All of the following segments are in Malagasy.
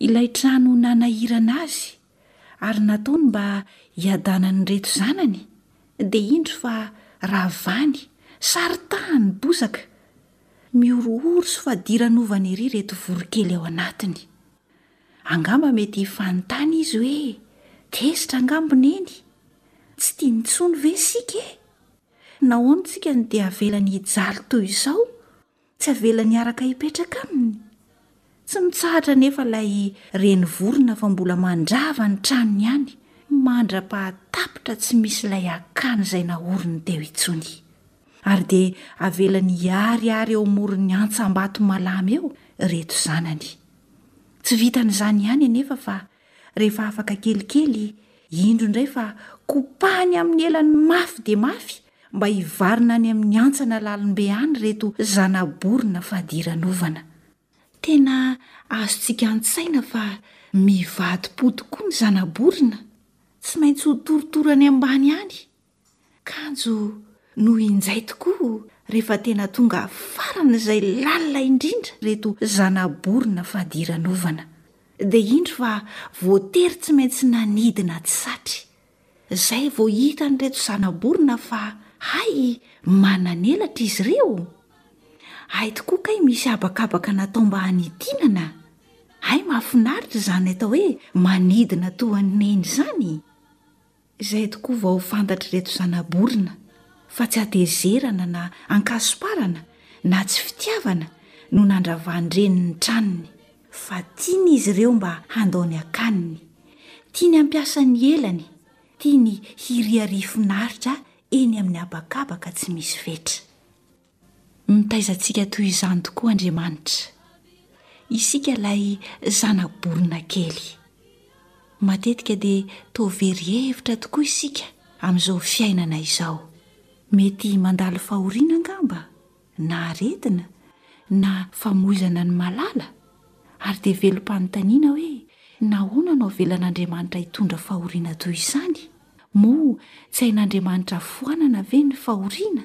ilay trano nanahirana azy ary nataony mba hiadanan'ireto zanany, dia indro fa ravany, saritahan'ny bozaka, mihorohoro sy fadiranovana ery ireto voronkely ao anatiny. Angamba mety hifanontany izy hoe, tezitra angamba neny? Tsy tiany intsony ve isika e? Nahoana isika no dia avelany hijaly toy izao? Tsy avelany hiaraka hipetraka aminy. Tsy mitsahatra anefa ilay renivorona fa mbola mandrava ny tranony any mandra-pahatapitra tsy misy ilay akany izay naoriny teo intsony. Ary dia avelany hiharihary eo amoron'ny antsam-bato malama eo ireto zanany. Tsy vitan'izany ihany anefa fa Rehefa afaka kelikely, indro indray fa kopahany amin'ny elany mafy dia mafy mba hivarina any amin'ny hantsana lalimbe any ireto zana-borona fadiranovana. Tena azontsika an-tsaina fa mivadi-po tokoa ny zana-borona, tsy maintsy ho torotoro any ambany any. Kanjo no injay tokoa rehefa tena tonga faran'izay lalina indrindra ireto zana-borona fadiranovana, dia indro fa voatery tsy maintsy nanidina tsy satry. Izay vao hitan'ireto zana-borona fa hay manan'elatra izy ireo. Hay tokoa kay misy habakabaka natao mba hanidinana. Hay mahafinaritra izany atao hoe manidina toa an'i Neny izany. Izay tokoa vao fantatr'ireto zana-borona fa tsy hatezerana na ankasomparana na tsy fitiavana no nandravan-dreniny ny tranony, fa tiany izy ireo mba handao ny akaniny, tiany hampiasa ny elany, tiany hiriaria finaritra eny amin'ny habakabaka tsy misy fetra. Mitaiza antsika toy izany tokoa Andriamanitra. Isika ilay zana-borona kely. Matetika dia toa very hevitra tokoa isika amin'izao fiainana izao. Mety mandalo fahoriana angamba, na aretina, na famoizana ny malala, ary dia velom-panontaniana hoe nahoana no avelan'Andriamanitra hitondra fahoriana toy izany? Moa tsy hain'Andriamanitra foanana ve ny fahoriana?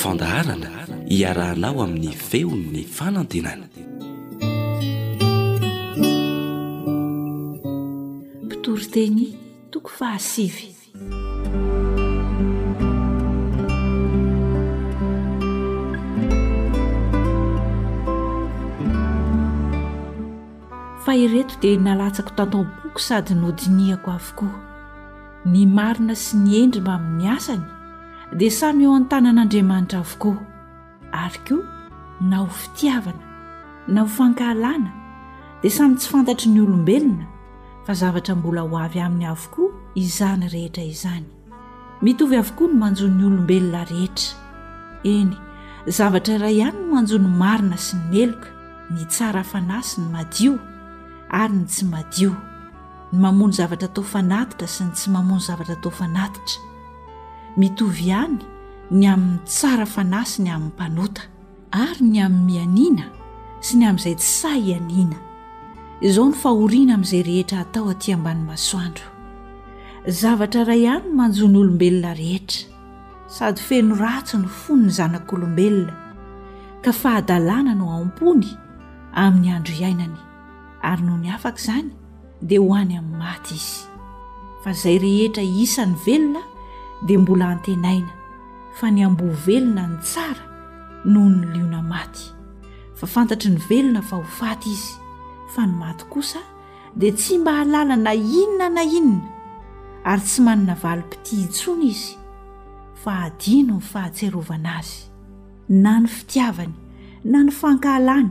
Fandaharana iarahanao amin'ny feon'ny fanantenana. Mpitory teny toko fahasivy. Fa ireto dia nalatsako tato am-poko sady nodinihako avokoa. Ny marina sy ny hendry mba amin'ny asany dia samy eo an-tanan'Andriamanitra avokoa, ary koa na ho fitiavana na ho fankahalana dia samy tsy fantatry ny olombelona fa zavatra mbola ho avy aminy avokoa izany rehetra izany. Mitovy avokoa ny manjo ny olombelona rehetra. Eny, zavatra iray ihany no manjo ny marina sy ny meloka, ny tsara fanahy sy ny madio, ary ny tsy madio. ny mamono zavatra atao fanatitra sy ny tsy mamono zavatra atao fanatitra mitovy ihany ny amin'ny tsara fanahy sy ny amin'ny mpanota ary ny amin'ny mianiana sy ny amin'izay tsy sa hianiana izao ny fahoriana amin'izay rehetra hatao aty ambany masoandro zavatra ray any manjoany olombelona rehetra sady feno ratsy ny fony ny zanak'olombelona ka fahadalana no aompony amin'ny andro iainany ary noho ny afaka izany dia ho any amin'ny maty izy fa izay rehetra isany velona dia mbola antenaina fa ny amboa velona ny tsara noho ny liona maty fa fantatry ny velona fa ho faty izy fa ny maty kosa dia tsy mba halala na inona na inona ary tsy manana valim-piti intsony izy fa adino ny fahatserovana azy na ny fitiavany na ny fankahalany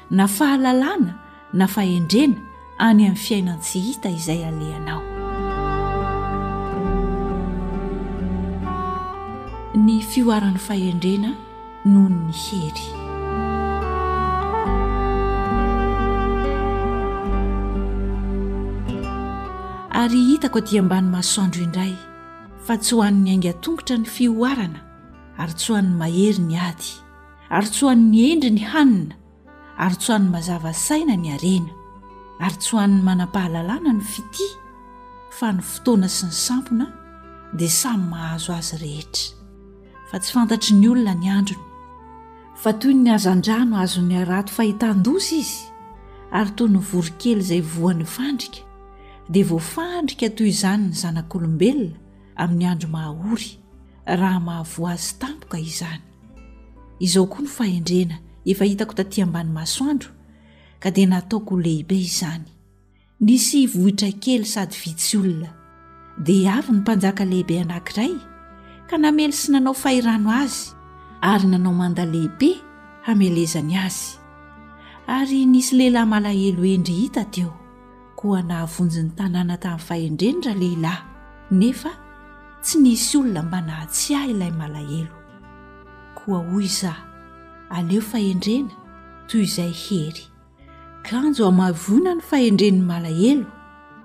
na fahalalana na fahendrena any amin'ny fiainan-tsy hita izay alehanao. Ny fihoaran'ny fahendrena noho ny hery. Ary hitako aty ambany masoandro indray fa tsy ho an'ny ainga tongotra ny fihoarana ary tsy ho an'ny mahery ny ady. ary tsy ho an'ny hendry ny hanina, ary tsy ho an'ny mazava saina ny harena, ary tsy ho an'ny manam-pahalalana ny fitia, fa ny fotoana sy ny sampona dia samy mahazo azy rehetra, fa tsy fantatry ny olona ny androny. Fa toy ny hazandrano azon'ny harato fahitan-doza izy, ary toy ny voronkely izay voan'ny fandrika, dia voafandrika toy izany ny zanak'olombelona amin'ny andro maha ory, raha mahavoa azy tampoka izany. Izao koa ny fahendrena efa hitako taty ambany masoandro ka dia nataoko ho lehibe izany. Nisy vohitra kely sady vitsy olona. Dia avy ny mpanjaka lehibe anankiray ka namely sy nanao fahirano azy ary nanao manda lehibe hamelezany azy. Ary nisy lehilahy malahelo hendry hita teo. koa nahavonjy ny tanàna tamin'ny fahendreny ralehilahy, nefa tsy nisy olona mba nahatsiahy ilay malahelo. Koa hoy izaho, Aleo fahendrena toy izay hery. Kanjo hahamaivoina ny fahendren'ny malahelo,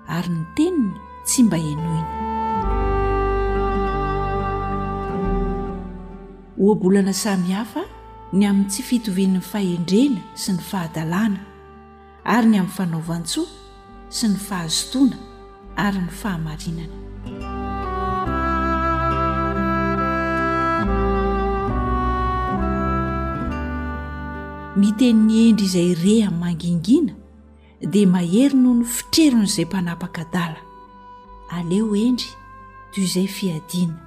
ary ny teniny tsy mba henoina. Ohabolana samihafa ny amin'ny tsy fitovian'ny fahendrena sy ny fahadalana. ary ny amin'ny fanaovan-tsoa sy ny fahazotoana ary ny fahamarinana. Miteny ny endry izay re amin'ny mangingina dia mahery noho ny fitreron'izay mpanapaka adala. Aleo endry toy izay fiadiana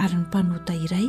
ary ny mpanota iray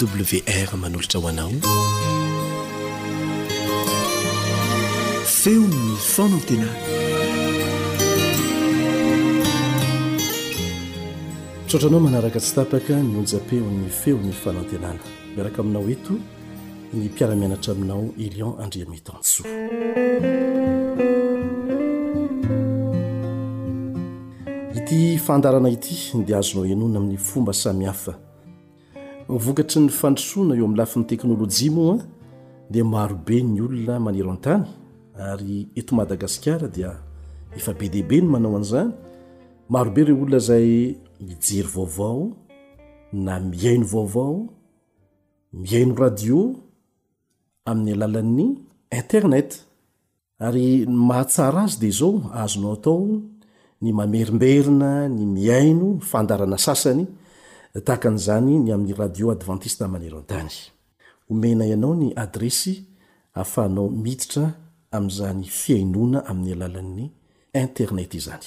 AWR manolotra ho anao feon'ny fonantenana misaotra anao manaraka tsy tapaka ny onjam-peon'ny feon'ny fanantenana miaraka aminao eto ny mpiara-mianatra aminao Elion Andriamitansoa. Ity fandarana ity dia azonao henoina amin'ny fomba samihafa. Vokatry ny fandrosoana eo amin'ny lafiny teknolojia moa dia marobe ny olona maneran-tany ary eto Madagasikara dia efa be dia be ny manao an'izany. Marobe ireo olona izay mijery vaovao na mihaino vaovao. Mihaino radio amin'ny alalan'ny internet. Ary ny mahatsara azy dia izao, azonao atao ny mamerimberina ny mihaino fandaharana sasany tahaka an'izany ny amin'ny radio advantista maneran-tany. Omenay anao ny adiresy ahafahanao miditra amin'izany fihainoana amin'ny alalan'ny internet izany.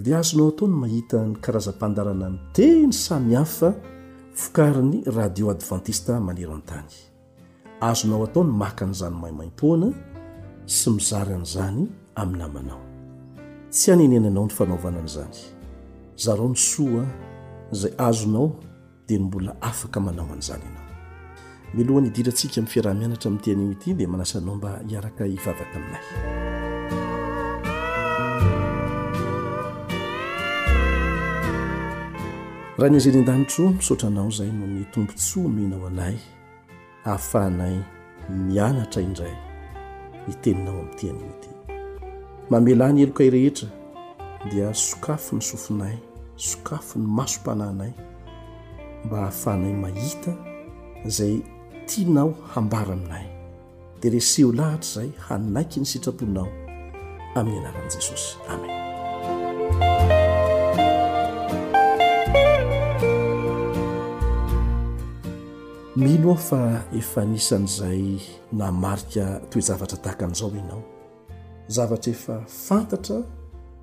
Dia azonao atao ny mahita ny karazam-pandaharana miteny samihafa vokarin'ny Radio Advantista maneran-tany. Azonao atao ny maka an'izany maimaim-poana sy mizara an'izany amin'ny namanao. Tsy hanenenanao ny fanaovana an'izany. Zarao ny soa izay azonao dia mbola afaka manao an'izany ianao. Milohan'ny hidirantsika amin'ny fiaraha-mianatra amin'ity anio ity dia manasa anao mba hiaraka hivavaka aminay. raha ny azery an-danitro misaotra anao izay no ny tombontsoa omenao anay Ahafahanay mianatra indray ny teninao amin'ny teny ity. Mamelà ny helokay rehetra dia sokafy ny sofinay, sokafy ny masom-panahinay mba hahafahanay mahita izay tianao hambara aminay. Dia reseho lahatra izay hanaiky ny sitraponao amin'ny anaran'i Jesosy. Amen. Mino aho fa efa anisan'izay namarika toe-javatra tahaka an'izao ianao. Zavatra efa fantatra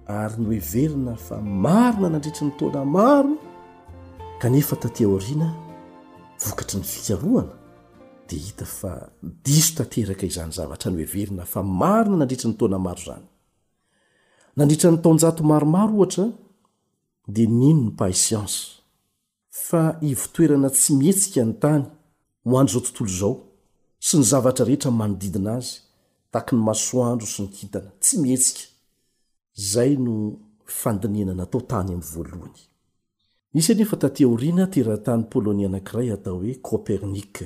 ary noheverina fa marina nandritry ny taona maro kanefa taty aoriana vokatry ny fikarohana dia hita fa diso tanteraka izany zavatra noheverina fa marina nandritry ny taona maro izany. Nandritra ny taonjato maromaro ohatra dia nino ny mpahay siansa. Fa ivotoerana tsy mihetsika ny tany, ho an'izao tontolo izao, sy ny zavatra rehetra manodidina azy, tahaky ny masoandro sy ny kintana, tsy mihetsika. Izay no fandinihana natao tany amin'ny voalohany. Nisy anefa taty aoriana teratany poloney anankiray atao hoe Kopernika.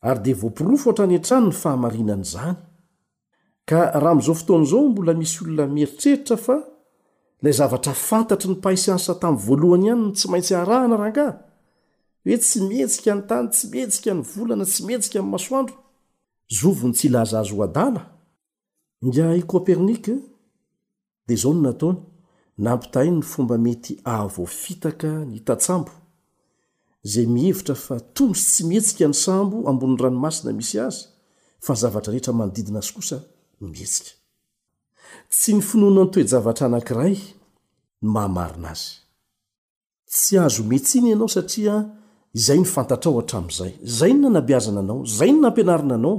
Ary dia voaporofo hatrany hatrany ny fahamarinan'izany. Ka raha amin'izao fotoana izao mbola misy olona mieritreritra fa ilay zavatra fantatry ny mpahay siansa tamin'ny voalohany ihany no tsy maintsy arahana rangaha, hoe tsy mihetsika ny tany, tsy mihetsika ny volana, tsy mihetsika ny masoandro, zovy no tsy hilaza azy ho adala? Ingahy Kopernik dia izao no nataony, nampitahainy ny fomba mety ahavoafitaka ny tantsambo, izay mihevitra fa tony sy tsy mihetsika ny sambo ambonin'ny ranomasina misy azy fa ny zavatra rehetra manodidina azy kosa no mihetsika. Tsy ny finoana ny toe-javatra anankiray no mahamarina azy. Tsy azo omey tsiny ianao satria izay no fantatrao hatramin'izay. Izay no nanabeazana anao, izay no nampianarina anao.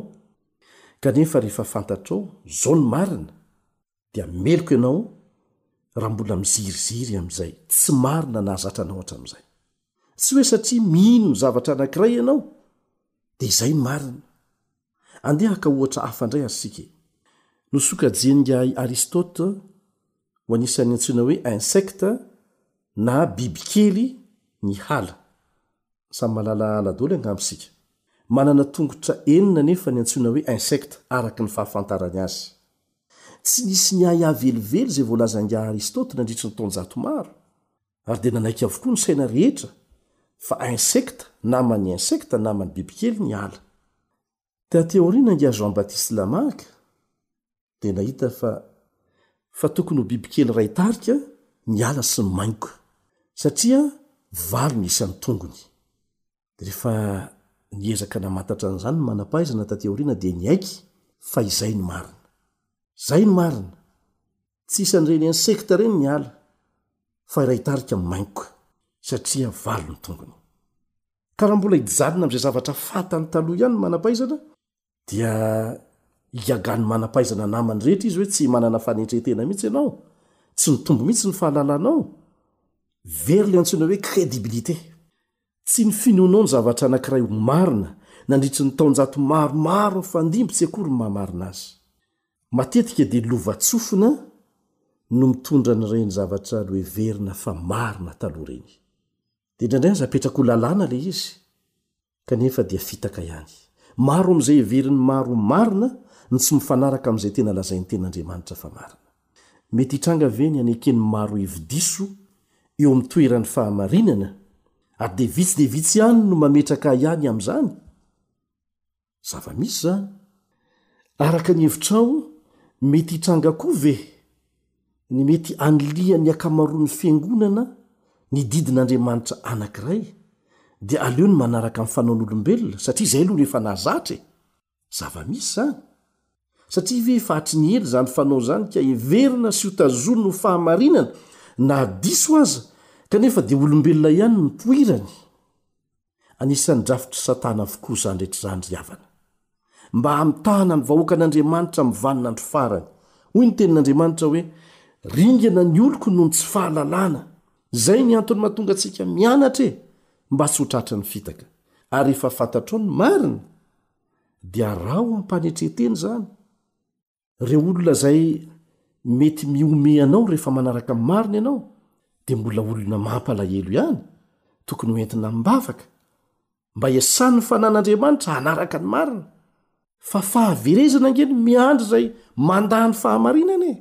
Kanefa rehefa fantatrao izao ny marina dia meloka ianao raha mbola miziriziry amin'izay tsy marina nahazatra anao hatramin'izay. Tsy hoe satria mino ny zavatra anankiray ianao dia izay no marina. Andeha haka ohatra hafa indray àry isika e! Nosokajian'ingahy Aristote ho anisan'ny antsoina hoe insecte na bibikely ny hala. Samy mahalala hala daholo angamba isika. Manana tongotra enina anefa ny antsoina hoe insecte, araka ny fahafantarany azy. Tsy nisy niahiahy velively izay voalazan'ingahy Aristote nandritry ny taonjato maro. ary dia nanaiky avokoa ny saina rehetra fa insectes naman'ny insectes naman'ny bibikely ny ala. Taty aoriana ingahy Jean Baptiste Lamarck dia nahita fa fa tokony ho bibikely iray tarika ny ala sy ny maingoka satria valo ny isan'ny tongony. Rehefa niezaka namantatra an'izany ny manam-pahaizana taty aoriana dia niaiky fa izay no marina. Izay no marina. Tsy isan'ireny insekta ireny ny ala, fa iray tarika maingoka, satria valo ny tongony. Ka raha mbola hijanona amin'izay zavatra fantany taloha ihany ny manam-pahaizana, Dia hiagan'ny manam-pahaizana namany rehetra izy hoe tsy manana fanetren-tena mihitsy ianao, tsy mitombo mihitsy ny fahalalanao. Very ilay antsoina hoe crédibilité. Tsy ny finoanao ny zavatra anankiray ho marina nandritry ny taonjato maromaro nifandimby tsy akory no mahamarina azy. Matetika dia lovantsofina no mitondra an'ireny zavatra noheverina fa marina taloha ireny. Dia indraindray aza apetrak'ho lalàna ilay izy. Kanefa dia fitaka ihany. Maro amin'izay heverin'ny maro ho marina no tsy mifanaraka amin'izay tena lazain'ny Tenin'Andriamanitra fa marina. Mety hitranga ve ny haneken'ny maro hevi-diso eo amin'ny toeran'ny fahamarinana, ary dia vitsy dia vitsy ihany no mametraka ahy ihany amin'izany? Zava-misy izany. Araka ny hevitrao, mety hitranga koa ve? ny mety anilihan'ny ankamaroan'ny fiangonana ny didin'Andriamanitra anankiray dia aleony manaraka ny fanaon'olombelona satria izay aloha no efa nahazatra e! Zava-misy izany. Satria ve efa hatry ny ela izany fanao izany ka heverina sy hotazonina ho fahamarinana na diso aza kanefa dia olombelona ihany no nipoirany? Anisan'ny drafitr'i Satana avokoa izany rehetra izany ry havana. Mba hamitahana ny vahoakan'Andriamanitra amin'ny vanin'andro farany. Hoy ny Tenin'Andriamanitra hoe, Ringana ny oloko noho ny tsy fahalalana. Izay ny antony mahatonga antsika mianatra e! Mba tsy ho tratry ny fitaka. Ary rehefa fantatrao ny marina, dia araho ampanetren-tena izany. Ireo olona izay mety mihomehy anao rehefa manaraka ny marina ianao, dia mbola olona mampalahelo ihany, tokony ho entina amim-bavaka, mba hiasany ny fanan'Andriamanitra hanaraka ny marina. Fa fahaverezana ange no miandry izay mandà ny fahamarinana e!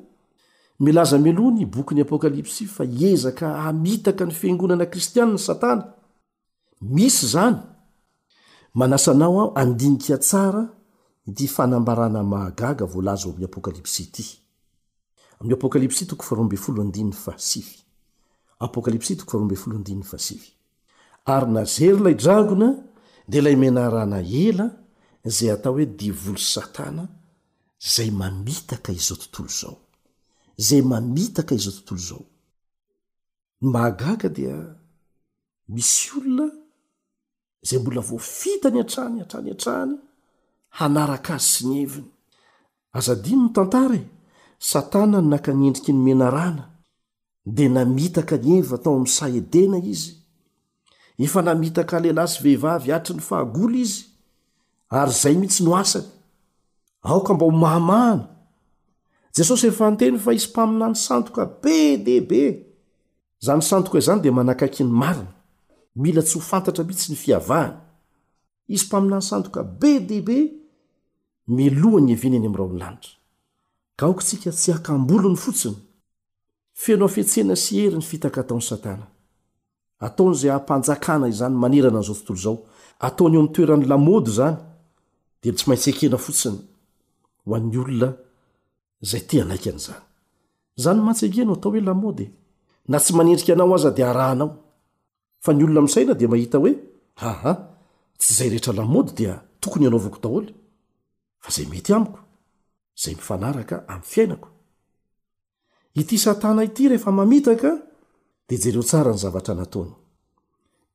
Milaza mialoha ny bokin'ny Apokalypsy fa hiezaka hamitaka ny fiangonana kristianina i Satana. Misy izany! Manasa anao aho handinika tsara ity fanambarana mahagaga voalaza ao amin'ny Apokalypsy ity. Amin'ny Apokalypsy toko faharoa ambin'ny folo andininy fahasivy. Apokalypsy toko faharoa ambin'ny folo andininy fahasivy. Ary najery ilay dragona, dia ilay menarana ela, izay atao hoe devoly sy Satana, izay mamitaka izao tontolo izao. Izay mamitaka izao tontolo izao. ny mahagaga dia misy olona izay mbola voafitany hatrany hatrany hatrany hanaraka azy sy ny heviny aza dino ny tantara e satana ny naka ny endriky ny menarana dia namitaka ny eva tao amin'ny saedena izy Efa namitaka lehilahy sy vehivavy hatry ny fahagola izy, ary izay mihitsy no asany. Aoka mba ho mahamahana. Jesosy efa niteny fa hisy mpaminany sandoka be dia be. Izany sandoka izany dia manakaiky ny marina. Mila tsy ho fantatra mihitsy ny fiavahany. Hisy mpaminany sandoka be dia be miloha ny hiaviany any amin'ny rahon'ny lanitra. Ka aoka isika tsy haka am-bolony fotsiny. Feno hafetsena sy hery ny fitaka ataon'i Satana. Ataony izay hampanjakana izany manerana an'izao tontolo izao. Ataony eo amin'ny toeran'ny lamaody izany, dia tsy maintsy ekena fotsiny ho an'ny olona izay te hanaika an'izany. Izany mantsy ange no atao hoe lamaody e! Na tsy manendrika anao aza dia arahanao. Fa ny olona misaina dia mahita hoe, Aha, tsy izay rehetra lamaody dia tokony hanaovako daholo, fa izay mety amiko, izay mifanaraka amin'ny fiainako. Ity Satana ity rehefa mamitaka dia jereo tsara ny zavatra nataony.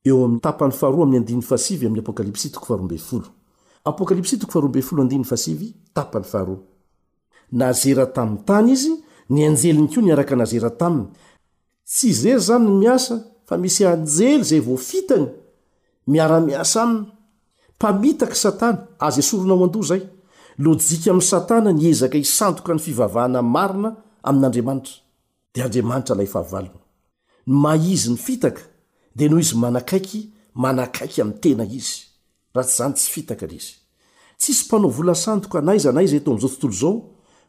Eo amin'ny tapany faharoa amin'ny andininy fahasivy amin'ny Apokalypsy toko faharoa ambin'ny folo. Apokalypsy toko faharoa ambin'ny folo andininy fahasivy, tapany faharoa. Nazera tamin'ny tany izy, ny anjeliny koa niaraka nazera taminy. Tsy izery izany no miasa fa misy anjely izay voafitany miara-miasa aminy. Mpamitaka i Satana, aza esorina ao an-doha izay. Lojika amin'i Satana ny hiezaka hisandoka ny fivavahana marina amin'Andriamanitra. Dia Andriamanitra ilay fahavalony. Ny maha izy ny fitaka dia noho izy manakaiky manakaiky amin'ny tena izy. Raha tsy izany tsy fitaka ilay izy. Tsisy mpanao vola sandoka n'aiza n'aiza eto amin'izao tontolo izao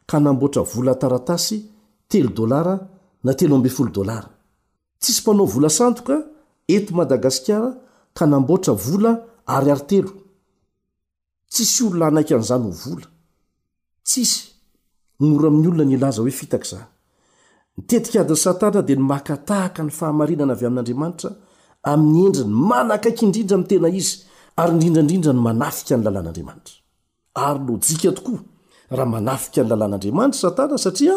ka namboatra vola taratasy telo dolara na telo ambin'ny folo dolara. Tsisy mpanao vola sandoka eto Madagasikara ka namboatra vola ariary telo. Tsisy olona hanaiky an'izany ho vola. Tsisy. Mora amin'ny olona ny hilaza hoe fitaka izany. Ny tetikadin'i Satana dia ny maka tahaka ny fahamarinana avy amin'Andriamanitra amin'ny endriny manakaiky indrindra amin'ny tena izy, ary indrindra indrindra ny manafika ny lalàn'Andriamanitra. Ary lojika tokoa raha manafika ny lalàn'Andriamanitra i Satana satria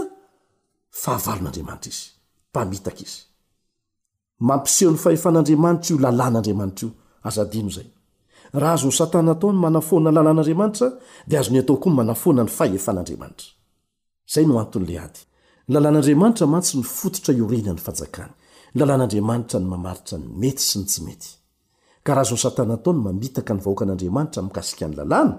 fahavalon'Andriamanitra izy, mpamitaka izy. Mampiseho ny fahefan'Andriamanitra io lalàn'Andriamanitra io. Aza adino izay. Raha azon'i Satana atao ny manafoana ny lalàn'Andriamanitra, dia azony atao koa ny manafoana ny fahefan'Andriamanitra. Izay no anton'ilay ady. Ny lalàn'Andriamanitra mantsy no fototra iorenan'ny Fanjakany. Ny lalàn'Andriamanitra no mamaritra ny mety sy ny tsy mety. Ka raha azon'i Satana atao ny mamitaka ny vahoakan'Andriamanitra amin'ny mikasika ny Lalàna,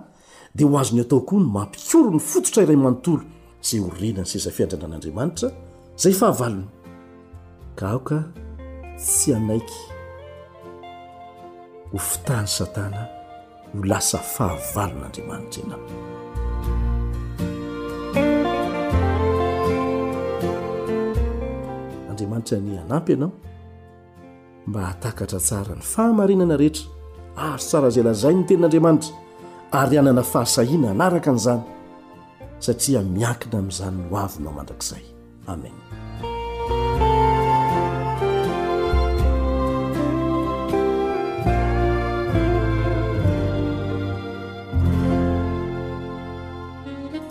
dia ho azony atao koa ny mampikoro ny fototra iray manontolo izay ho renan'ny seza fiandranan'Andriamanitra, izay fahavalony. Ka aoka tsy hanaiky ho fitahan'i Satana ho lasa fahavalon'Andriamanitra ianao. Andriamanitra anie hanampy ianao. mba hahatakatra tsara ny fahamarinana rehetra ary tsara izay lazain'ny tenin'Andriamanitra ary hanana fahasahiana hanaraka an'izany satria miankina amin'izany ny hoavinao mandrakizay. Amen.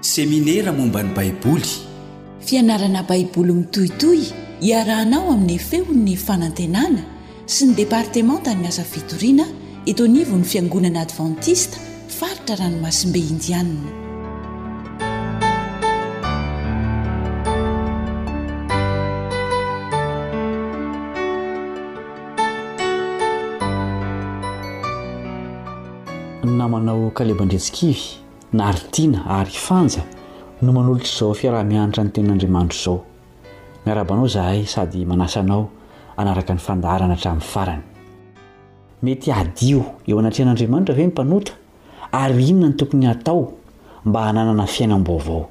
Seminera momba ny Baiboly. Fianarana Baiboly mitohitohy iarahanao amin'ny Feon'ny Fanantenana sy ny Departemantan'ny Asa Fitoriana eto anivon'ny Fiangonana Advantista Faritra Ranomasimbe Indianina. Ny namanao Caleb Andriantsikivy Naritiana ary Fanja no manolotra izao fiaraha-mianatra ny Tenin'Andriamanitra izao. Miarahaba anao izahay sady manasa anao hanaraka ny fandaharana hatramin'ny farany. Mety hadio eo anatrehan'Andriamanitra ve ny mpanota, ary inona no tokony hatao mba hananana fiainam-baovao?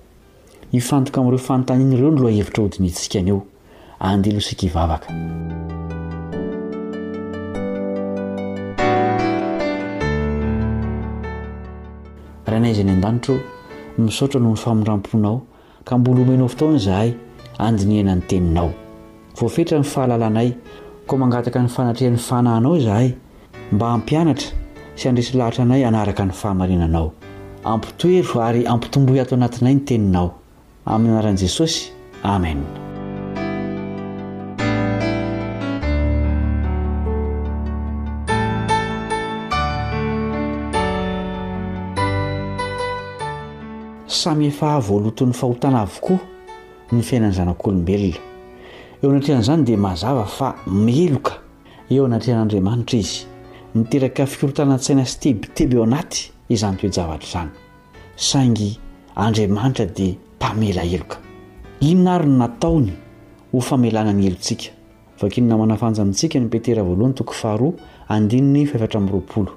Hifantoka amin'ireo fanontaniana ireo ny lohahevitra hodinihintsika anio. Andeha aloha isika hivavaka. Rainay izay any an-danitra ô, misaotra noho ny famindram-ponao ka mbola omenao fotoana izahay handinihana ny Teninao. Voafetra ny fahalalanay, koa mangataka ny fanatrehan'ny fanahinao izahay. Mba hampianatra sy handresy lahatra anay hanaraka ny fahamarinanao. Ampitoero ary ampitomboy ato anatinay ny Teninao. Amin'ny anaran'i Jesosy, amena. Samy efa voaloton'ny fahotana avokoa ny fiainan'ny zanak'olombelona. Eo anatrehan'izany dia mazava fa meloka Eo anatrehan'Andriamanitra izy. Miteraka firotanan-tsaina sy tebiteby ao anaty izany toe-javatra izany. Saingy Andriamanitra dia mpamela heloka. Inona ary no nataony ho famelana ny helotsika? Vakin'ny namana Fanja amintsika ny Petera voalohany toko faharoa andininy fahefatra amby roapolo.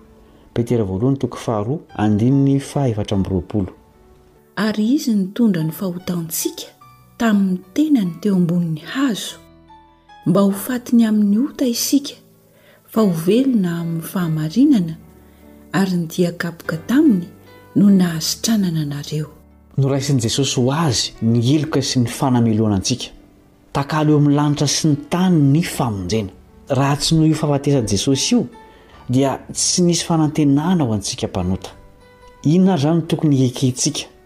Petera voalohany toko faharoa andininy fahefatra amby roapolo. Ary izy nitondra ny fahotantsika tamin'ny tenany teo ambonin'ny hazo. Mba ho faty ny amin'ny ota isika, fa ho velona amin'ny fahamarinana, ary ny dia kapoka taminy no nahasitranana anareo. Noraisin'i Jesosy ho Azy ny heloka sy ny fanamelohana antsika. Takalo eo amin'ny lanitra sy ny tany ny famonjena. Raha tsy noho io fahafatesan'i Jesosy io, dia tsy nisy fanantenana ho antsika mpanota. Inona ary izany no tokony hekentsika?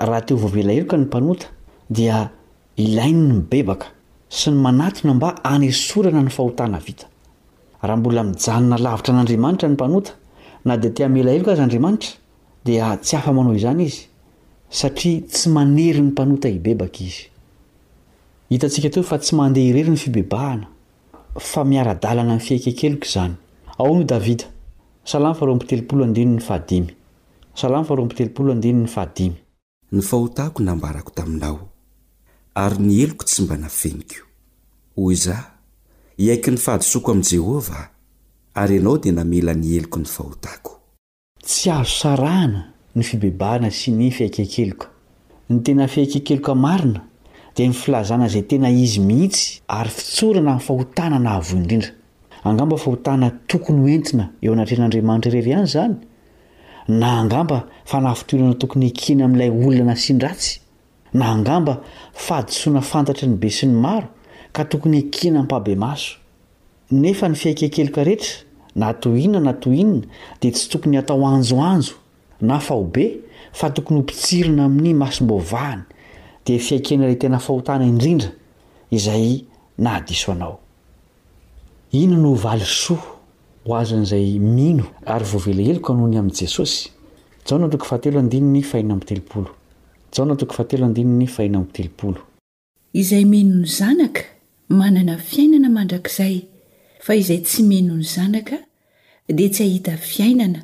Raha te ho voavela heloka ny mpanota, dia ilainy ny mibebaka sy ny manatona mba hanesorana ny fahotana vita. Raha mbola mijanona lavitra an'Andriamanitra ny mpanota, na dia te hamela heloka aza Andriamanitra, dia tsy afa-manao izany Izy, satria tsy manery ny mpanota hibebaka Izy. Hitantsika teo fa tsy mandeha irery ny fibebahana, fa miara-dalana amin'ny fiaiken-keloka izany. Ahoana hoy Davida? Salamo faharoa amby telopolo andininy fahadimy. Salamo faharoa amby telopolo, andininy fahadimy. Ny fahotako nambarako taminao, ary ny heloko tsy mba nafeniko. Hoy izaho, Hiaiky ny fahadisoako amin'i Jehovah aho, ary ianao dia namela ny heloky ny fahotako. Tsy azo sarahana ny fibebahana sy ny fihaikekeloka. Ny tena fihaikekeloka marina dia ny filazana izay tena izy mihitsy ary fitsorana amin'ny fahotana nahavoa indrindra. Angamba fahotana tokony ho entina eo anatrehan'Andriamanitra irery ihany izany? Na angamba fanafitoerana tokony hekena amin'ilay olona nasian-dratsy? Na angamba fahadisoana fantatry ny be sy ny maro ka tokony hekena ampabemaso? Nefa ny fiaikiakeloka rehetra, na toy inona na toy inona, dia tsy tokony hatao anjoanjo na faobe fa tokony hopichirina amin'ny masom-boavahany, dia fiaikena ilay tena fahotana indrindra izay nahadiso anao. Ino no valisoa ho azon'izay mino ary voavela heloka noho ny amin'i Jesosy? Jaona toko fahatelo andininy faheno amby telopolo Jaona toko fahatelo andininy faheno amby telopolo. Izay mino ny Zanaka manana fiainana mandrakizay, fa izay tsy mino ny Zanaka dia tsy hahita fiainana,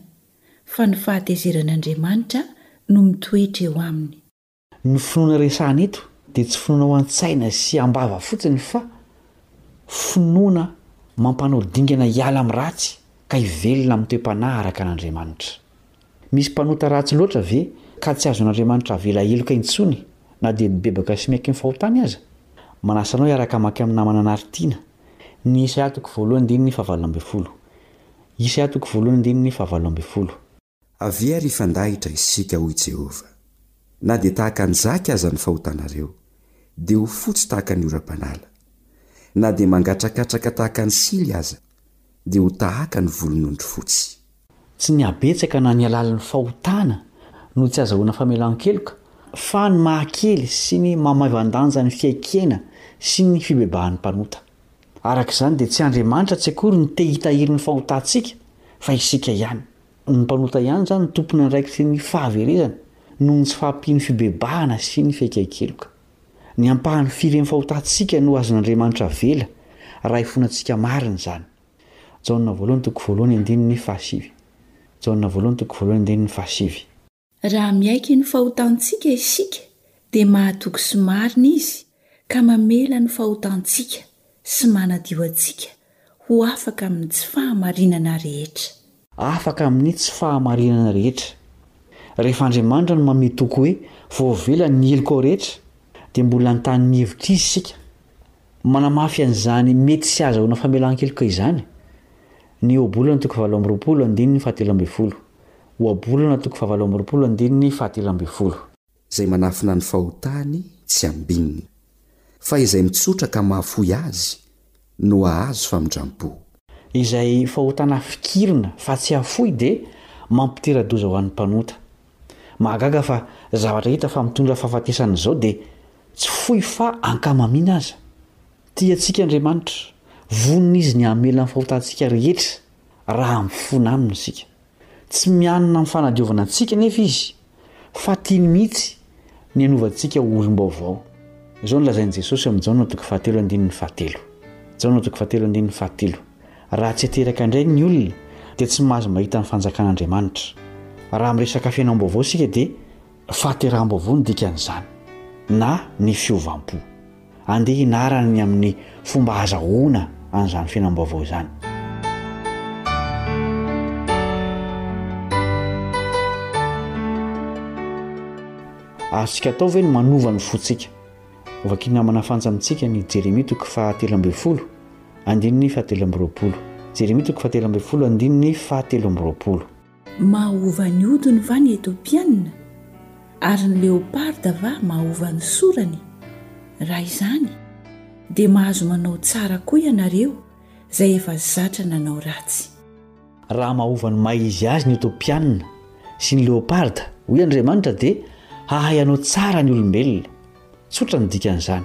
fa ny fahatezeran'Andriamanitra no mitoetra eo aminy. Ny finoana resahana eto dia tsy finoana ao an-tsaina sy am-bava fotsiny fa finoana mampanao dingana hiala amin'ny ratsy ka hivelona amin'ny toe-panahy araka an'Andriamanitra. Misy mpanota ratsy loatra ve ka tsy azon'Andriamanitra avela heloka intsony na dia mibebaka sy miaiky ny fahotany aza? Manasa anao hiaraka hamaky amin'ny namana anary tiana ny Isaia toko voalohany andininy fahavalo ambin'ny folo. Isaia toko voalohany andininy fahavalo ambin'ny folo. Avia ary hifandahitra isika, hoy Jehovah. Na dia tahaka ny zaka aza ny fahotanareo, dia ho fotsy tahaka ny oram-panala. Na dia mangatrakatraka tahaka ny sily aza, dia ho tahaka ny volon'ondry fotsy. Tsy ny habetsaka na ny halalin'ny fahotana no tsy azahoana famelan-keloka, fa ny mahakely sy ny mahamaivan-danja ny fiaikena sy ny fibebahan'ny mpanota. Araka izany, dia tsy Andriamanitra tsy akory no te-hitahiry ny fahotantsika, fa isika ihany. Ny mpanota ihany izany no tompon'andraikitry ny fahaverezana noho ny tsy fahampian'ny fibebahana sy ny fiaikiaikeloka. Ny ampahany firy amin'ny fahotantsika no azon'Andriamanitra avela raha ifonantsika marina izany? Jaona voalohany toko voalohany andininy fahasivy Jaona voalohany toko voalohany andininy fahasivy. Raha miaiky ny fahotantsika isika dia mahatoky sy marina Izy ka mamela ny fahotantsika sy manadio antsika ho afaka amin'ny tsy fahamarinana rehetra. Afaka amin'ny tsy fahamarinana rehetra. Rehefa Andriamanitra no manome toky hoe voavela ny helokao rehetra dia mbola an-tanin'ny hevitra Izy isika. Manamafy an'izany mety sy ahazahoana famelan-keloka izany ny Ohabolana toko fahavalo amby roapolo andininy fahatelo ambin'ny folo, Ohabolana toko fahavalo amby roapolo andininy fahatelo ambin'ny folo. Izay manafina ny fahotany tsy ambinina, fa izay mitsotra ka mahafoy azy no hahazo famindram-po. Izay fahotana fikirina fa tsy hafoy dia mampitera-doza ho an'ny mpanota. Mahagaga fa zavatra hita fa mitondra fahafatesana izao dia tsy fohy fa ankamamiana aza. Tia antsika Andriamanitra, vonona Izy ny hamela ny fahotantsika rehetra raha mifona Aminy isika. Tsy mianina amin'ny fanadiovana antsika anefa Izy fa tiany mihitsy ny hanova antsika ho olom-baovao. Izao no lazain'i Jesosy amin'i Jaona toko fahatelo andininy fahatelo. Jaona toko fahatelo andininy fahatelo. Raha tsy ateraka indray ny olona dia tsy mahazo mahita ny fanjakan'Andriamanitra. Raha miresaka fiainam-baovao isika dia fahateraham-baovao no dikan'izany na ny fiovam-po. Andeha hianarana ny amin'ny fomba ahazahoana an'izany fiainam-baovao izany. Azontsika atao ve ny manova ny fontsika? Vakiana manafanja amintsika ny Jeremia toko fahatelo ambin'ny folo. Andininy fahatelo amby roapolo. Jeremia toko fahatelo ambin'ny folo andininy fahatelo amby roapolo. Mahahova ny hodiny va ny Etiopianina? Ary ny leoparda va mahahova ny sorany? Raha izany, dia mahazo manao tsara koa ianareo izay efa zatra nanao ratsy. Raha mahahova ny maha izy azy ny Etiopianina sy ny leoparda, hoy Andriamanitra, dia hahay hanao tsara ny olombelona. Tsotra ny dikan'izany.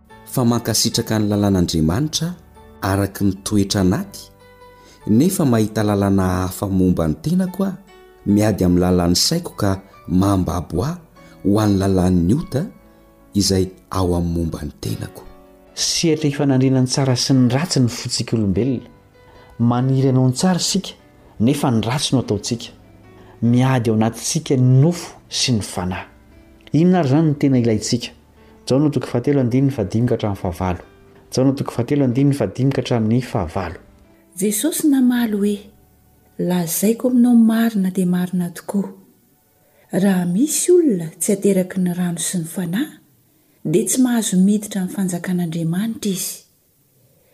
fa mankasitraka ny lalàn'Andriamanitra araka ny toetra anaty, nefa mahita lalàna hafa momba ny tenako aho, miady amin'ny lalàn'ny saiko ka mambabo ahy ho an'ny lalàn'ny ota izay ao amin'ny momba ny tenako. Sehatra hifanandrinan'ny tsara sy ny ratsy ny fontsik'olombelona. Maniry hanao ny tsara isika, nefa ny ratsy no ataontsika. Miady ao anatintsika ny nofo sy ny fanahy. Inona ary izany no tena ilaintsika? Jaona toko fahatelo andininy fahadimy ka hatramin'ny fahavalo. Jaona toko fahatelo andininy fahadimy ka hatramin'ny fahavalo. Jesosy namaly hoe, Lazaiko aminao marina dia marina tokoa, raha misy olona tsy ateraky ny rano sy ny Fanahy, dia tsy mahazo miditra ny fanjakan'Andriamanitra izy.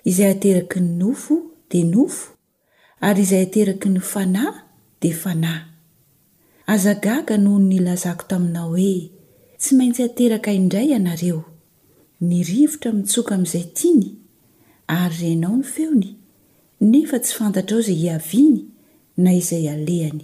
Izay ateraky ny nofo dia nofo, ary izay ateraky ny fanahy dia fanahy. Aza gaga noho ny nilazako taminao hoe, Tsy maintsy hateraka indray ianareo. Ny rivotra mitsoka amin'izay tiany, ary renao ny feony, nefa tsy fantatrao izay hiaviany na izay alehany.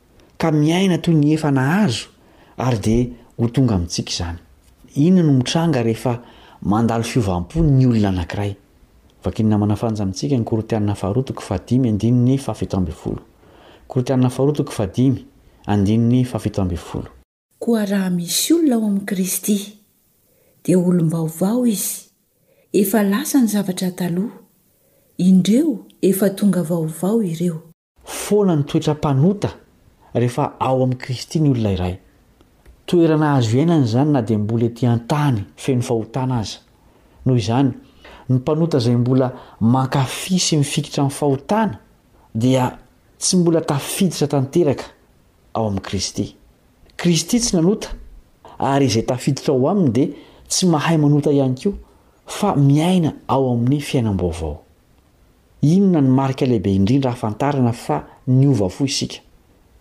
ka miaina toy ny efa nahazo ary dia ho tonga amintsika izany. Inona no mitranga rehefa mandalo fiovam-po ny olona anankiray? Vakin'ny namana Frantsa amintsika ny Korintianina faharoa toko fahadimy andininy fahafito ambin'ny folo. Korintianina faharoa toko fahadimy andininy fahafito ambin'ny folo. Koa raha misy olona ao amin'i Kristy, dia olom-baovao izy, efa lasa ny zavatra taloha, indreo efa tonga vaovao ireo. Foana ny toetra mpanota rehefa ao amin'i Kristy ny olona iray. Toerana azo iainana izany na dia mbola ety an-tany feno fahotana aza. Noho izany, ny mpanota izay mbola mankafy sy mifikitra amin'ny fahotana dia tsy mbola tafiditra tanteraka ao amin'i Kristy. Kristy tsy nanota ary izay tafiditra ao Aminy dia tsy mahay manota ihany koa fa miaina ao amin'ny fiainam-baovao. Inona no marika lehibe indrindra ahafantarana fa niova fo isika?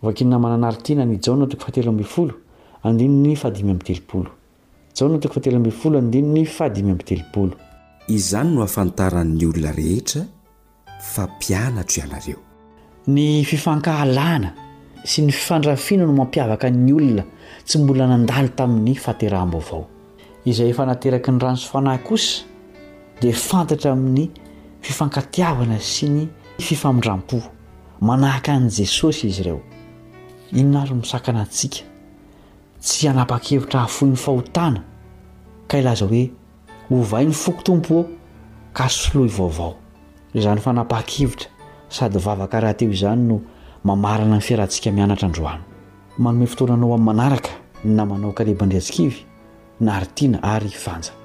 Vakin'ny namana an'Aritiana ny Jaona toko fahatelo ambin'ny folo, andininy fahadimy amby telopolo. Jaona toko fahatelo ambin'ny folo, andininy fahadimy amby telopolo. Izany no ahafantaran'ny olona rehetra fa mpianatro ianareo. Ny fifankahalana sy ny fifandrafiana no mampiavaka ny olona tsy mbola nandalo tamin'ny fahateraham-baovao. Izay efa nateraky ny rano sy fanahy kosa dia fantatra amin'ny fifankatiavana sy ny fifamindram-po. Manahaka an'i Jesosy izy ireo. Inona ary no misakana antsika tsy hanapa-kevitra hahafoy ny fahotana ka hilaza hoe Ovay ny foko Tompo ô, ka soloy vaovao. Izany fanapahan-kevitra sady vavaka rahateo izany no mamarana ny fiarahantsika mianatra androany. Manome fotoana anao amin'ny manaraka ny namanao Caleb Andriatsikivy, Naritina ary Fanja.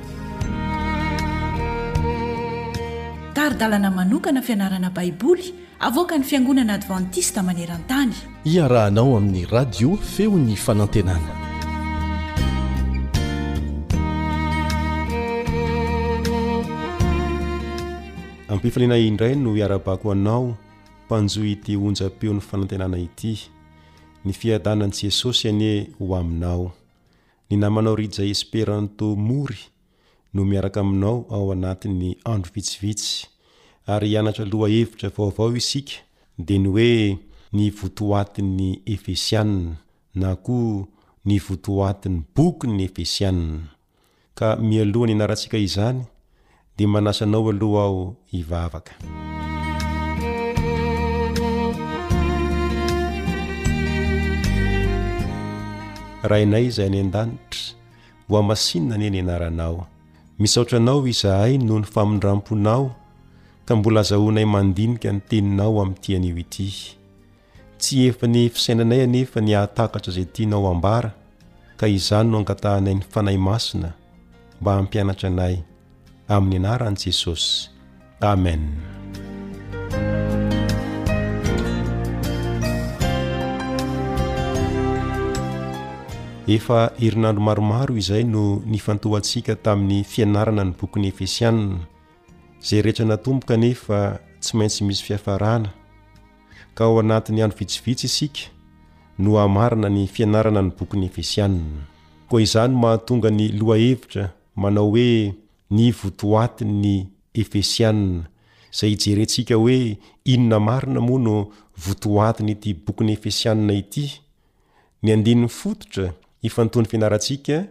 Tari-dalana manokana fianarana Baiboly avoakan'ny Fiangonana Advantista maneran-tany. Iarahanao amin'ny Radio Feon'ny Fanantenana. Ampifanena indray no iarabako anao mpanjo ity onjam-peon'ny fanantenana ity. Ny fiadanan'i Jesosy anie ho aminao. Ny namanao Rija Esperanto Mory no miaraka aminao ao anatin'ny andro vitsivitsy ary hianatra lohahevitra vaovao isika dia ny hoe ny votoatin'ny Efesianina na koa ny votoatin'ny bokin'ny Efesianina. Ka mialoha ny hianarantsika izany dia manasa anao aloha aho hivavaka. Rainay izay any an-danitra, ho amasinina anie ny anaranao. Misaotra anao izahay noho ny famindram-ponao ka mbola azahoanay mandinika ny teninao amin'ity anio ity. Tsy hevitry ny fisainanay anefa ny hahatakatra izay tianao hambara, ka izany no angatahanay ny Fanahy Masina mba hampianatra anay. Amin'ny anaran'i Jesosy. Amen. Efa herinandro maromaro izay no nifantohantsika tamin'ny fianarana ny bokin'ny Efesianina. Izay rehetra natomboka anefa tsy maintsy misy fiafarana. ka ao anatin'ny andro vitsivitsy isika no hamarana ny fianarana ny bokin'ny Efesianina. Koa izany mahatonga ny lohahevitra manao hoe ny votoatin'ny Efesianina, izay hijerentsika hoe inona marina moa no votoatin'ity bokin'ny Efesianina ity. Ny andininy fototra ifantohan'ny fianarantsika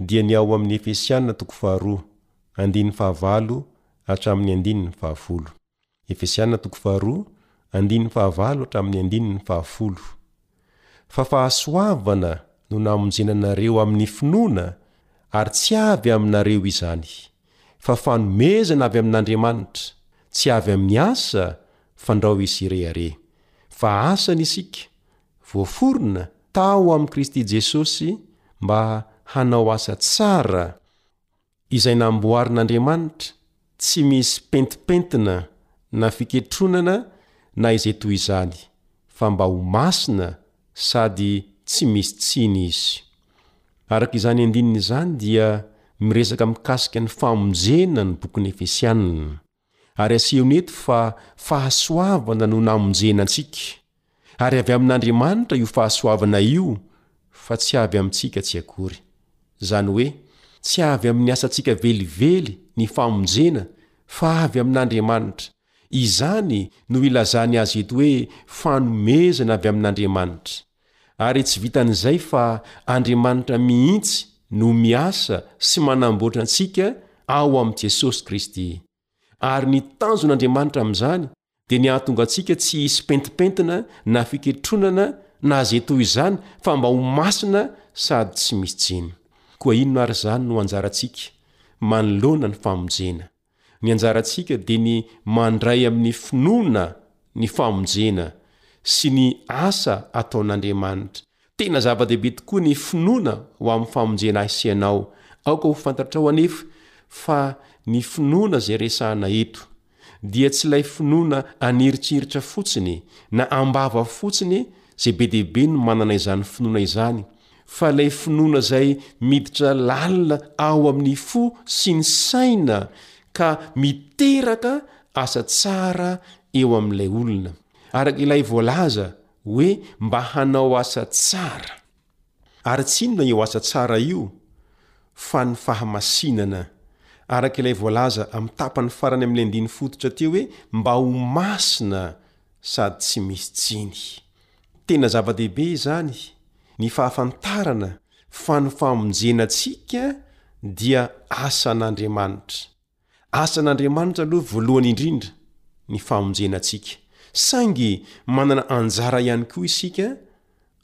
dia ny ao amin'ny Efesianina toko faharoa, andininy fahavalo hatramin'ny andininy fahafolo. Fa fahasoavana no namonjena anareo amin'ny finoana, ary tsy avy aminareo izany, fa fanomezana avy amin'Andriamanitra, tsy avy amin'ny asa, fandrao hisy hirehareha. Fa asany isika, voaforona tao amin'i Kristy Jesosy mba hanao asa tsara, izay namboarin'Andriamanitra, tsy misy pentimpentina na fiketronana na izay toy izany, fa mba ho masina sady tsy misy tsiny izy. Araka izany andininy izany dia miresaka mikasika ny famonjena ny bokin'ny Efesianina. Ary asehony eto fa fahasoavana no namonjena antsika, ary avy amin'Andriamanitra io fahasoavana io fa tsy avy amintsika tsy akory. Izany hoe tsy avy amin'ny asantsika velively ny famonjena fa avy amin'Andriamanitra. Izany no ilazany azy eto hoe fanomezana avy amin'Andriamanitra. Ary tsy vitan'izay fa Andriamanitra mihitsy no miasa sy manamboatra antsika ao amin'i Jesosy Kristy. Ary ny tanjon'Andriamanitra amin'izany dia ny hahatonga antsika tsy hisy pentimpentina na fiketronana na izay toy izany fa mba ho masina sady tsy misy tsiny. Koa inona ary izany no anjarantsika manoloana ny famonjena? Ny anjarantsika dia ny mandray amin'ny finoana ny famonjena sy ny asa ataon'Andriamanitra. Tena zava-dehibe tokoa ny finoana ho amin'ny famonjena ahy sy ianao. Aoka ho fantatrao anefa fa ny finoana izay resahina eto dia tsy ilay finoana an'eritreritra fotsiny na am-bava fotsiny izay be dia be no manana izany finoana izany fa ilay finoana izay miditra lalina ao amin'ny fo sy ny saina ka miteraka asa tsara eo amin'ilay olona. Araka ilay voalaza hoe mba hanao asa tsara. Ary tsy inona io asa tsara io fa ny fahamasinana. Araka ilay voalaza amin'ny tapany farany amin'ilay andiny fototra teo hoe mba ho masina sady tsy misy tsiny. Tena zava-dehibe izany ny fahafantarana fa ny famonjena antsika dia asan'Andriamanitra. Asan'Andriamanitra aloha voalohany indrindra ny famonjena antsika, saingy manana anjara ihany koa isika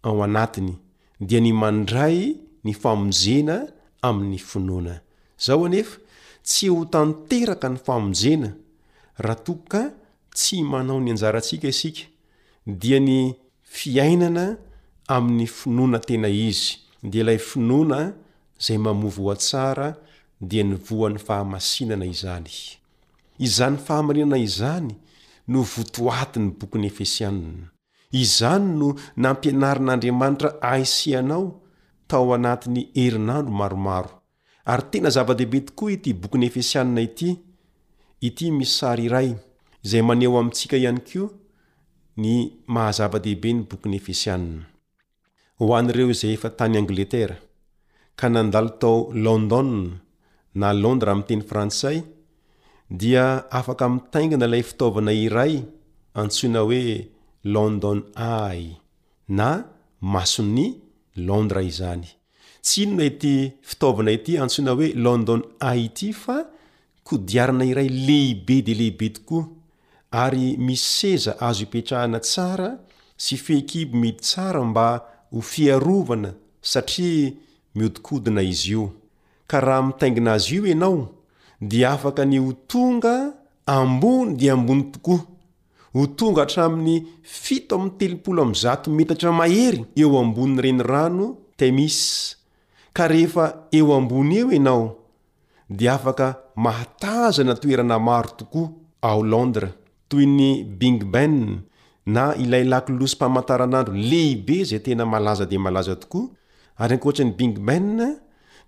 ao anatiny, dia ny mandray ny famonjena amin'ny finoana. Zao anefa, tsy ho tanteraka ny famonjena raha toa ka Tsy manao ny anjarantsika isika, dia ny fiainana amin'ny finoana tena izy, dia ilay finoana izay mamoa voa tsara, dia ny voan'ny fahamasinana izany. Izany fahamarinana izany no votoatin'ny bokin'ny Efesianina. Izany no nampianarin'Andriamanitra ahy sy anao tao anatin'ny herinandro maromaro Ary tena zava-dehibe tokoa ity bokin'ny Efesianina ity, ity misy sary iray, izay maneho amintsika ihany koa ny maha-zava-dehibe ny bokin'ny Efesianina. Ho an'ireo izay efa tany Angletera, ka nandalo tao London na Londra amin'ny teny frantsay, dia afaka mitaingina ilay fitaovana iray antsoina hoe London Eye na Mason'i Londra izany. Tsy inona ity fitaovana ity antsoina hoe London Eye ity fa kodiarana iray lehibe dia lehibe tokoa ary misy seza azo ipetrahana tsara sy fehikibo mihidy tsara mba ho fiarovana satria mihodinkodina izy io ka raha mitaingina azy io ianao dia afaka ny ho tonga ambony dia ambony tokoa ho tonga hatramin'ny fito amby telopolo amby zato metatra mahery eo ambonin'ny renirano Themis, ka rehefa eo ambony eo ianao dia afaka mahatazana toerana maro tokoa ao Londres, toy ny Bing Ben na ilay lakolosy-pamantaranandro lehibe izay tena malaza dia malaza tokoa, ary ankoatra ny Bing Ben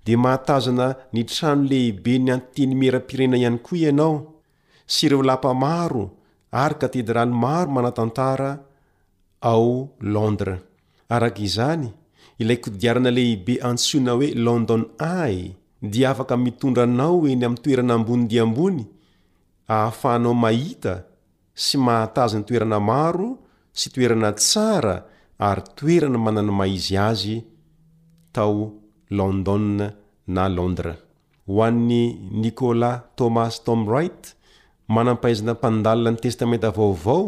dia mahatazana ny trano lehiben'ny Antenimierampirenena ihany koa ianao, sy ireo lapa maro ary katedraly maro manan-tantara ao Londres. Araka izany, ilay kodiarana lehibe antsoina hoe London Eye dia afaka mitondra anao eny amin'ny toerana ambony dia ambony ahafahanao mahita sy mahatazona toerana maro sy toerana tsara ary toerana manana ny maha izy azy tao London na Londres. Ho an'i Nicholas Thomas Thomright, manam-pahaizana mpandalina ny Testamenta Vaovao,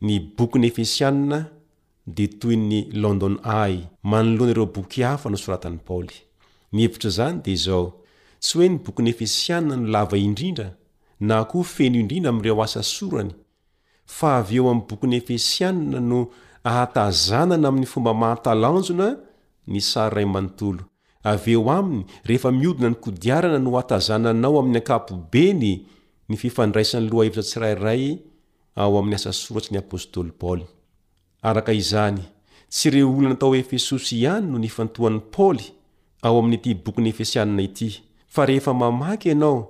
ny Bokin'ny Efesianina dia toy ny London Eye, manoloana ireo boky hafa nosoratan'i Paoly. Ny hevitr' izany dia izao, Tsy hoe ny Bokin'ny Efesianina no lava indrindra na koa feno indrindra amin'ireo asa sorany, Fa avy eo amin'ny bokin'ny Efesianina no ahatazanana amin'ny fomba mahatalanjona ny sary iray manontolo. Avy eo aminy, rehefa mihodina ny kodiarana no ahatazanana ao amin'ny ankapobeny ny fifandraisan'ny lohahevitra tsirairay ao amin'ny asa soratry ny apostoly Paoly. Araka izany, tsy ireo olona tao Efesosy ihany no nifantohan'i Paoly ao amin'ity bokin'ny Efesianina ity, fa rehefa mamaky ianao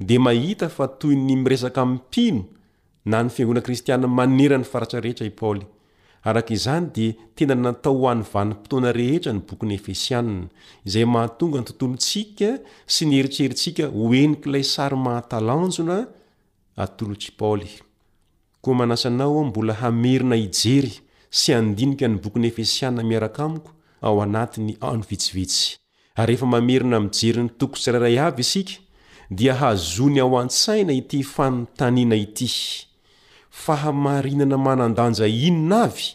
dia mahita fa toy ny miresaka amin'ny mpino na ny fiangonana kristiana manerana ny faritra rehetra i Paoly. Araka izany dia tena natao ho an'ny vanim-potoana rehetra ny bokin'ny Efesianina, izay mahatonga ny tontolontsika sy ny eritreritsika ho henik'ilay sary mahatalanjona atolotr'i Paoly. Koa manasa anao aho mbola hamerina hijery sy handinika ny bokin'ny Efesiana miaraka amiko ao anatin'ny andro vitsivitsy. Ary rehefa mamerina mijery ny toko tsirairay avy isika, dia hazony ao an-tsaina ity fanontaniana ity, Fahamarinana manan-danja inona avy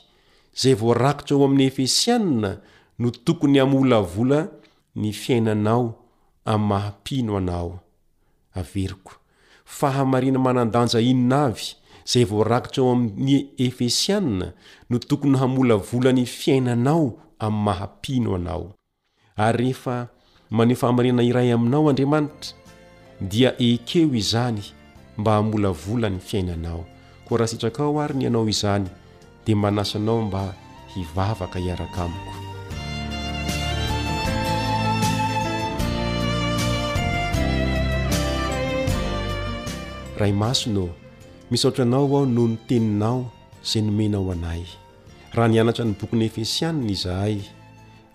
izay voarakitra ao amin'ny Efesiana no tokony hamolavola ny fiainanao amin'ny maha-mpino anao? Averiko, fahamarina manan-danja inona avy izay voarakitra ao amin' ny Efesiana no tokony hamolavola ny fiainanao amin'ny maha-mpino anao? Ary rehefa maneho fahamarinana iray aminao Andriamanitra, dia ekeo izany mba hamolavola ny fiainanao. Koa raha sitrakao àry ny hanao izany, dia manasa anao mba hivavaka hiaraka amiko. Ray Masina ô, misaotra anao aho noho ny teninao izay nomenao anay. Raha nianatra ny bokin'ny Efesianina izahay,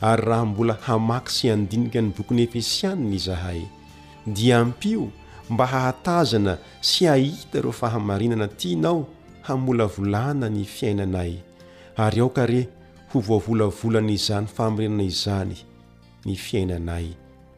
Ary raha mbola hamaky sy handinika ny bokin'ny Efesianina izahay, dia ampio mba hahatazana sy hahita ireo fahamarinana tianao hamolavolana ny fiainanay, ary aoka re ho voavolavolan'izany fahamarinana izany ny fiainanay.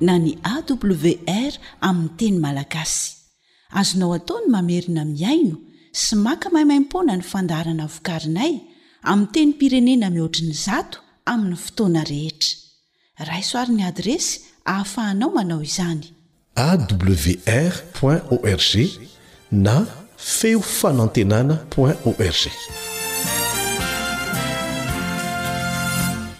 na ny AWR amin'ny teny malagasy. Azonao atao ny mamerina mihaino sy maka maimaimpoana ny fandaharana vokarinay amin'ny tenim-pirenena mihoatry ny zato amin'ny fotoana rehetra. Raiso àry ny adiresy ahafahanao manao izany. awr point org na feo fanantenana point org.